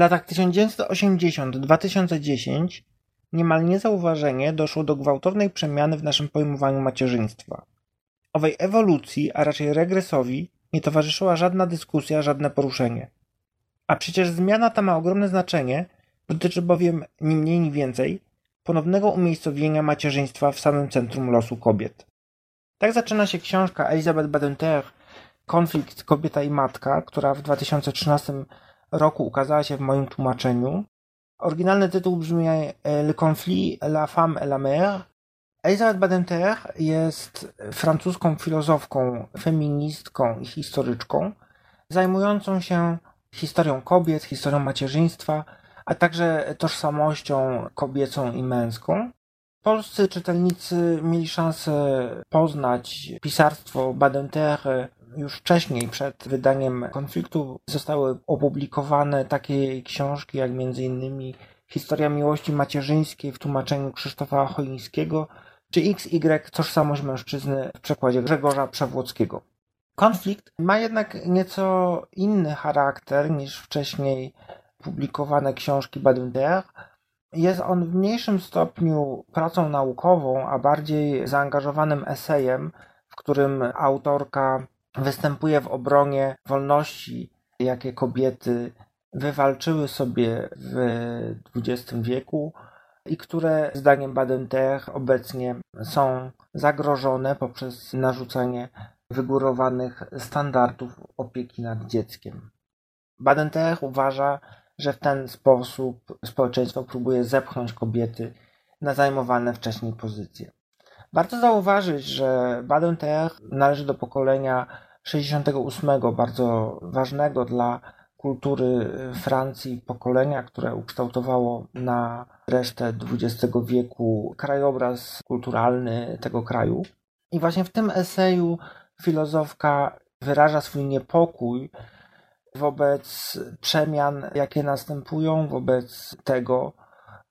Latach 1980-2010 niemal niezauważenie doszło do gwałtownej przemiany w naszym pojmowaniu macierzyństwa. Owej ewolucji, a raczej regresowi, nie towarzyszyła żadna dyskusja, żadne poruszenie. A przecież zmiana ta ma ogromne znaczenie, dotyczy bowiem ni mniej ni więcej ponownego umiejscowienia macierzyństwa w samym centrum losu kobiet. Tak zaczyna się książka Elizabeth Badinter Konflikt kobieta i matka, która w 2013 roku ukazała się w moim tłumaczeniu. Oryginalny tytuł brzmi Le conflit, la femme et la mère. Elizabeth Badinter jest francuską filozofką, feministką i historyczką, zajmującą się historią kobiet, historią macierzyństwa, a także tożsamością kobiecą i męską. Polscy czytelnicy mieli szansę poznać pisarstwo Badinter już wcześniej, przed wydaniem konfliktu, zostały opublikowane takie książki jak m.in. Historia miłości macierzyńskiej w tłumaczeniu Krzysztofa Choińskiego, czy XY Tożsamość mężczyzny w przekładzie Grzegorza Przewłockiego. Konflikt ma jednak nieco inny charakter niż wcześniej publikowane książki Badinter. Jest on w mniejszym stopniu pracą naukową, a bardziej zaangażowanym esejem, w którym autorka występuje w obronie wolności, jakie kobiety wywalczyły sobie w XX wieku i które zdaniem Badinter obecnie są zagrożone poprzez narzucenie wygórowanych standardów opieki nad dzieckiem. Badinter uważa, że w ten sposób społeczeństwo próbuje zepchnąć kobiety na zajmowane wcześniej pozycje. Warto zauważyć, że Badinter należy do pokolenia 68, bardzo ważnego dla kultury Francji pokolenia, które ukształtowało na resztę XX wieku krajobraz kulturalny tego kraju. I właśnie w tym eseju filozofka wyraża swój niepokój wobec przemian, jakie następują, wobec tego,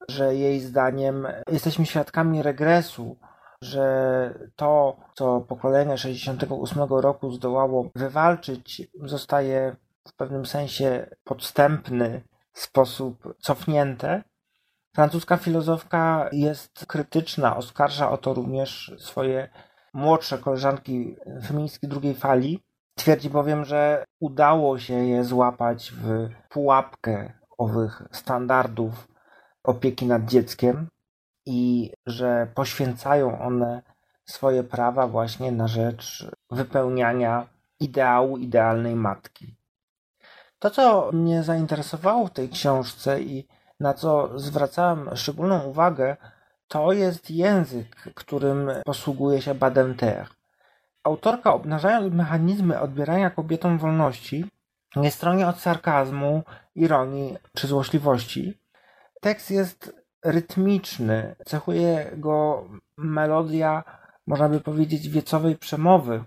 że jej zdaniem jesteśmy świadkami regresu, że to, co pokolenie 68 roku zdołało wywalczyć, zostaje w pewnym sensie podstępny sposób cofnięte. Francuska filozofka jest krytyczna, oskarża o to również swoje młodsze koleżanki feministki drugiej fali. Twierdzi bowiem, że udało się je złapać w pułapkę owych standardów opieki nad dzieckiem i że poświęcają one swoje prawa właśnie na rzecz wypełniania ideału idealnej matki. To, co mnie zainteresowało w tej książce i na co zwracałem szczególną uwagę, to jest język, którym posługuje się Badinter. Autorka, obnażając mechanizmy odbierania kobietom wolności, nie stroni od sarkazmu, ironii czy złośliwości. Tekst jest rytmiczny, cechuje go melodia, można by powiedzieć, wiecowej przemowy,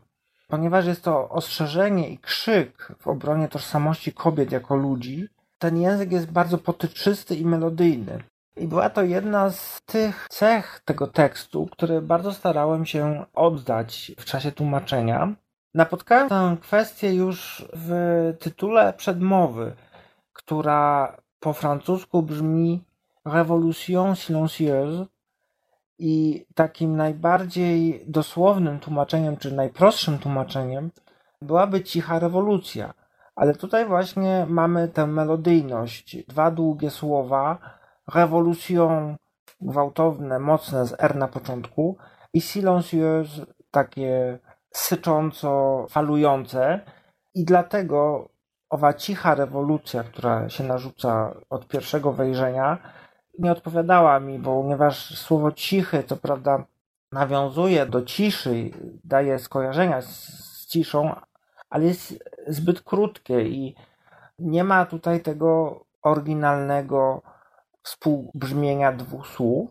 ponieważ jest to ostrzeżenie i krzyk w obronie tożsamości kobiet jako ludzi. Ten język jest bardzo potyczysty i melodyjny. I była to jedna z tych cech tego tekstu, które bardzo starałem się oddać w czasie tłumaczenia. Napotkałem tę kwestię już w tytule przedmowy, która po francusku brzmi Révolution silencieuse i takim najbardziej dosłownym tłumaczeniem, czy najprostszym tłumaczeniem byłaby cicha rewolucja. Ale tutaj właśnie mamy tę melodyjność, dwa długie słowa, Révolution gwałtowne, mocne z R na początku i silencieuse takie sycząco falujące. I dlatego owa cicha rewolucja, która się narzuca od pierwszego wejrzenia, nie odpowiadała mi, ponieważ słowo cichy, co prawda, nawiązuje do ciszy, daje skojarzenia z, z ciszą, ale jest zbyt krótkie i Nie ma tutaj tego oryginalnego współbrzmienia dwóch słów.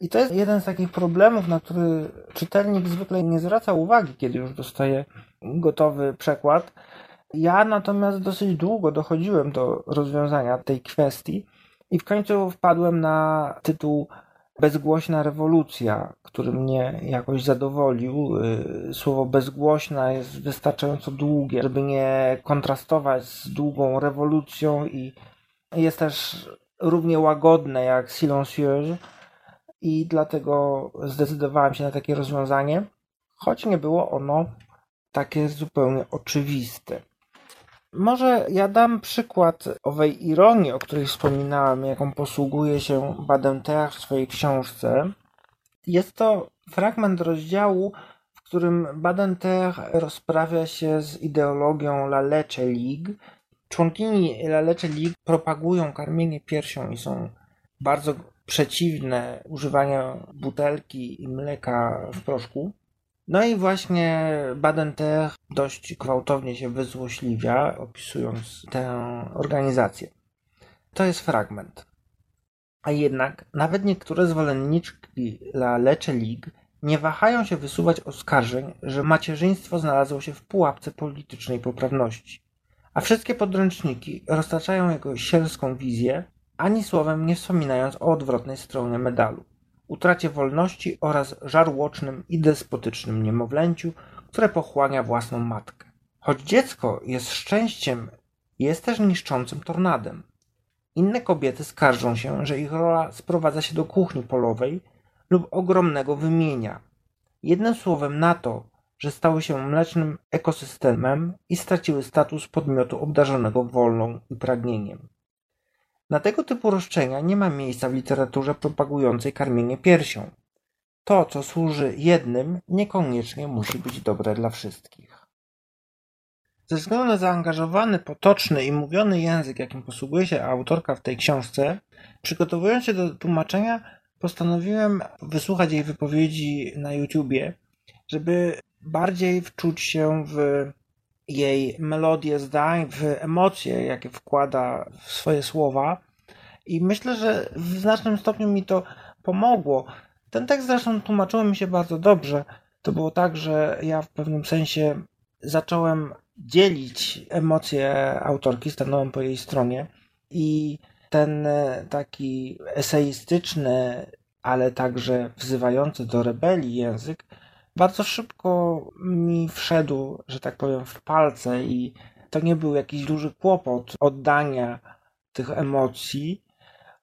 I to jest jeden z takich problemów, na który czytelnik zwykle nie zwraca uwagi, kiedy już dostaje gotowy przekład. Ja natomiast dosyć długo dochodziłem do rozwiązania tej kwestii i w końcu wpadłem na tytuł Bezgłośna rewolucja, który mnie jakoś zadowolił. Y, słowo bezgłośna jest wystarczająco długie, żeby nie kontrastować z długą rewolucją i jest też równie łagodne jak silencieuse i dlatego zdecydowałem się na takie rozwiązanie, choć nie było ono takie zupełnie oczywiste. Może ja dam przykład owej ironii, o której wspominałem, jaką posługuje się Badenter w swojej książce. Jest to fragment rozdziału, w którym Badenter rozprawia się z ideologią La Leche League. Członkini La Leche League propagują karmienie piersią i są bardzo przeciwne używaniu butelki i mleka w proszku. No i właśnie Badenter dość gwałtownie się wyzłośliwia, opisując tę organizację. To jest fragment. A jednak nawet niektóre zwolenniczki La Leche League nie wahają się wysuwać oskarżeń, że macierzyństwo znalazło się w pułapce politycznej poprawności. A wszystkie podręczniki roztaczają jego sielską wizję, ani słowem nie wspominając o odwrotnej stronie medalu utracie wolności oraz żarłocznym i despotycznym niemowlęciu, które pochłania własną matkę. Choć dziecko jest szczęściem, jest też niszczącym tornadem. Inne kobiety skarżą się, że ich rola sprowadza się do kuchni polowej lub ogromnego wymienia. Jednym słowem na to, że stały się mlecznym ekosystemem i straciły status podmiotu obdarzonego wolną i pragnieniem. Na tego typu roszczenia nie ma miejsca w literaturze propagującej karmienie piersią. To, co służy jednym, niekoniecznie musi być dobre dla wszystkich. Ze względu na zaangażowany, potoczny i mówiony język, jakim posługuje się autorka w tej książce, przygotowując się do tłumaczenia, postanowiłem wysłuchać jej wypowiedzi na YouTubie, żeby bardziej wczuć się w jej melodię zdań, w emocje, jakie wkłada w swoje słowa. I myślę, że w znacznym stopniu mi to pomogło. Ten tekst zresztą tłumaczyło mi się bardzo dobrze. To było tak, że ja w pewnym sensie zacząłem dzielić emocje autorki, stanąłem po jej stronie i ten taki eseistyczny, ale także wzywający do rebelii język bardzo szybko mi wszedł, że tak powiem, w palce i to nie był jakiś duży kłopot oddania tych emocji,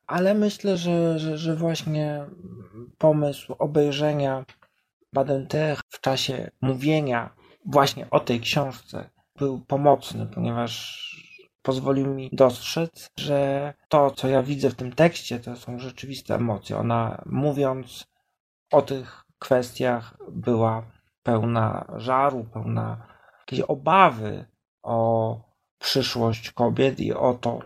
ale myślę, że, że, że właśnie pomysł obejrzenia Badenter w czasie mówienia właśnie o tej książce był pomocny, ponieważ pozwolił mi dostrzec, że to, co ja widzę w tym tekście, to są rzeczywiste emocje. Ona mówiąc o tych kwestiach była pełna żaru, pełna jakiejś obawy o przyszłość kobiet i o to,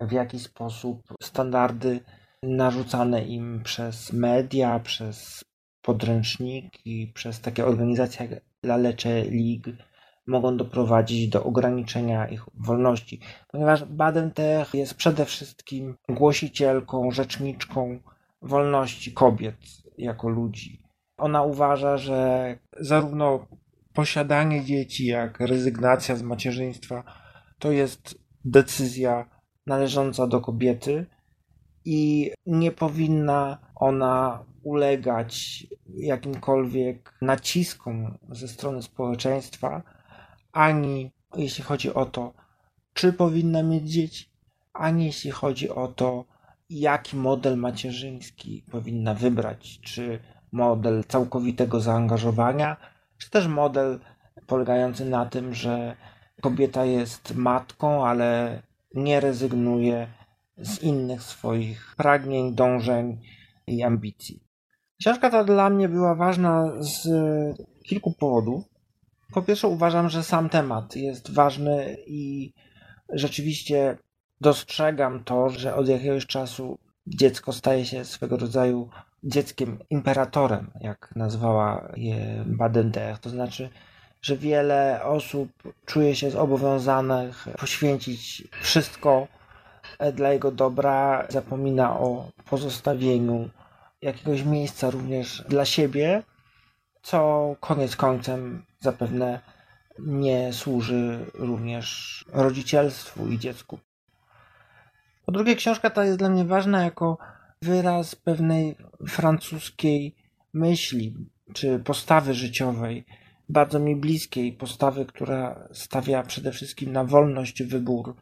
w jaki sposób standardy narzucane im przez media, przez podręczniki, przez takie organizacje jak La Leche League mogą doprowadzić do ograniczenia ich wolności, ponieważ Badentech jest przede wszystkim głosicielką, rzeczniczką wolności kobiet jako ludzi. Ona uważa, że zarówno posiadanie dzieci, jak rezygnacja z macierzyństwa to jest decyzja należąca do kobiety i nie powinna ona ulegać jakimkolwiek naciskom ze strony społeczeństwa, ani jeśli chodzi o to, czy powinna mieć dzieci, ani jeśli chodzi o to, jaki model macierzyński powinna wybrać, czy model całkowitego zaangażowania, czy też model polegający na tym, że kobieta jest matką, ale nie rezygnuje z innych swoich pragnień, dążeń i ambicji. Książka ta dla mnie była ważna z kilku powodów. Po pierwsze, uważam, że sam temat jest ważny i rzeczywiście dostrzegam to, że od jakiegoś czasu dziecko staje się swego rodzaju dzieckiem imperatorem, jak nazwała je Badenter. To znaczy, że wiele osób czuje się zobowiązanych poświęcić wszystko dla jego dobra, zapomina o pozostawieniu jakiegoś miejsca również dla siebie, co koniec końcem zapewne nie służy również rodzicielstwu i dziecku. Po drugie, książka ta jest dla mnie ważna jako wyraz pewnej francuskiej myśli czy postawy życiowej, bardzo mi bliskiej postawy, która stawia przede wszystkim na wolność wybór,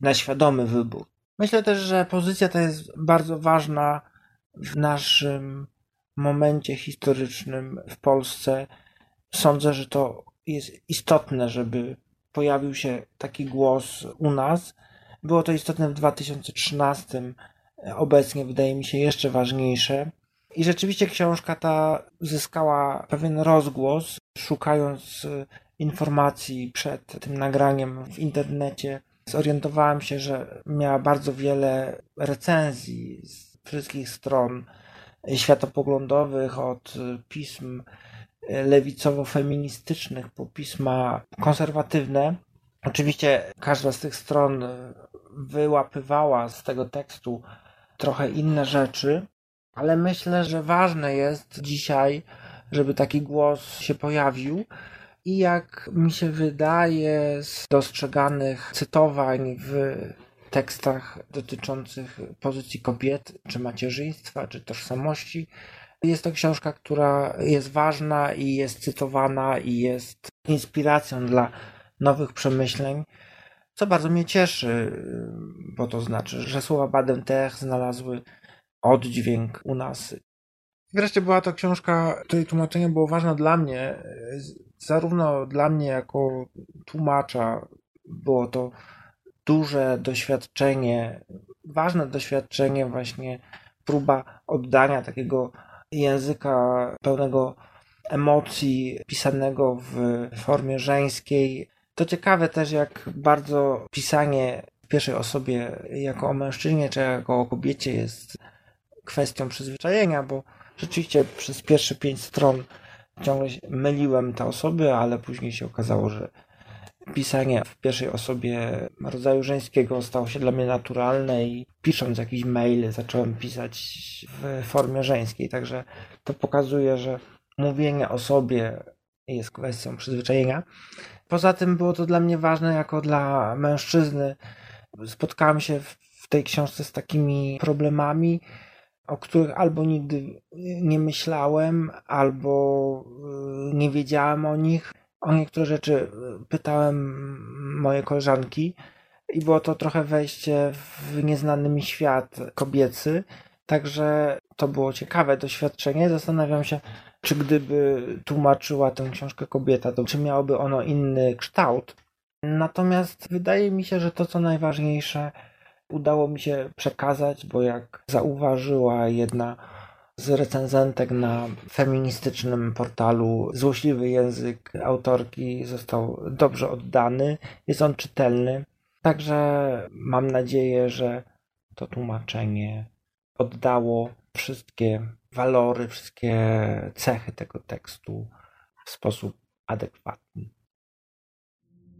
na świadomy wybór. Myślę też, że pozycja ta jest bardzo ważna w naszym momencie historycznym w Polsce. Sądzę, że to jest istotne, żeby pojawił się taki głos u nas. Było to istotne w 2013, obecnie wydaje mi się jeszcze ważniejsze. I rzeczywiście książka ta zyskała pewien rozgłos, szukając informacji przed tym nagraniem w internecie. Zorientowałem się, że miała bardzo wiele recenzji z wszystkich stron światopoglądowych, od pism lewicowo-feministycznych po pisma konserwatywne. Oczywiście każda z tych stron wyłapywała z tego tekstu trochę inne rzeczy, ale myślę, że ważne jest dzisiaj, żeby taki głos się pojawił. I jak mi się wydaje z dostrzeganych cytowań w tekstach dotyczących pozycji kobiet, czy macierzyństwa, czy tożsamości, jest to książka, która jest ważna i jest cytowana i jest inspiracją dla nowych przemyśleń, co bardzo mnie cieszy, bo to znaczy, że słowa Baden-Tech znalazły oddźwięk u nas. Wreszcie była to książka, której tłumaczenie było ważne dla mnie, zarówno dla mnie jako tłumacza, było to duże doświadczenie, ważne doświadczenie, właśnie próba oddania takiego języka pełnego emocji, pisanego w formie żeńskiej. To ciekawe też, jak bardzo pisanie pierwszej osobie jako o mężczyźnie czy jako o kobiecie jest kwestią przyzwyczajenia, bo rzeczywiście przez pierwsze pięć stron ciągle myliłem te osoby, ale później się okazało, że pisanie w pierwszej osobie rodzaju żeńskiego stało się dla mnie naturalne i pisząc jakiś mail zacząłem pisać w formie żeńskiej, także to pokazuje, że mówienie o sobie jest kwestią przyzwyczajenia. Poza tym było to dla mnie ważne jako dla mężczyzny. Spotkałem się w tej książce z takimi problemami, o których albo nigdy nie myślałem, albo y, nie wiedziałem o nich. O niektóre rzeczy y, pytałem moje koleżanki i było to trochę wejście w nieznany mi świat kobiecy. Także to było ciekawe doświadczenie. Zastanawiam się, czy gdyby tłumaczyła tę książkę kobieta, to czy miałoby ono inny kształt. Natomiast wydaje mi się, że to co najważniejsze udało mi się przekazać, bo jak zauważyła jedna z recenzentek na feministycznym portalu, złośliwy język autorki został dobrze oddany, jest on czytelny. Także mam nadzieję, że to tłumaczenie oddało wszystkie walory, wszystkie cechy tego tekstu w sposób adekwatny.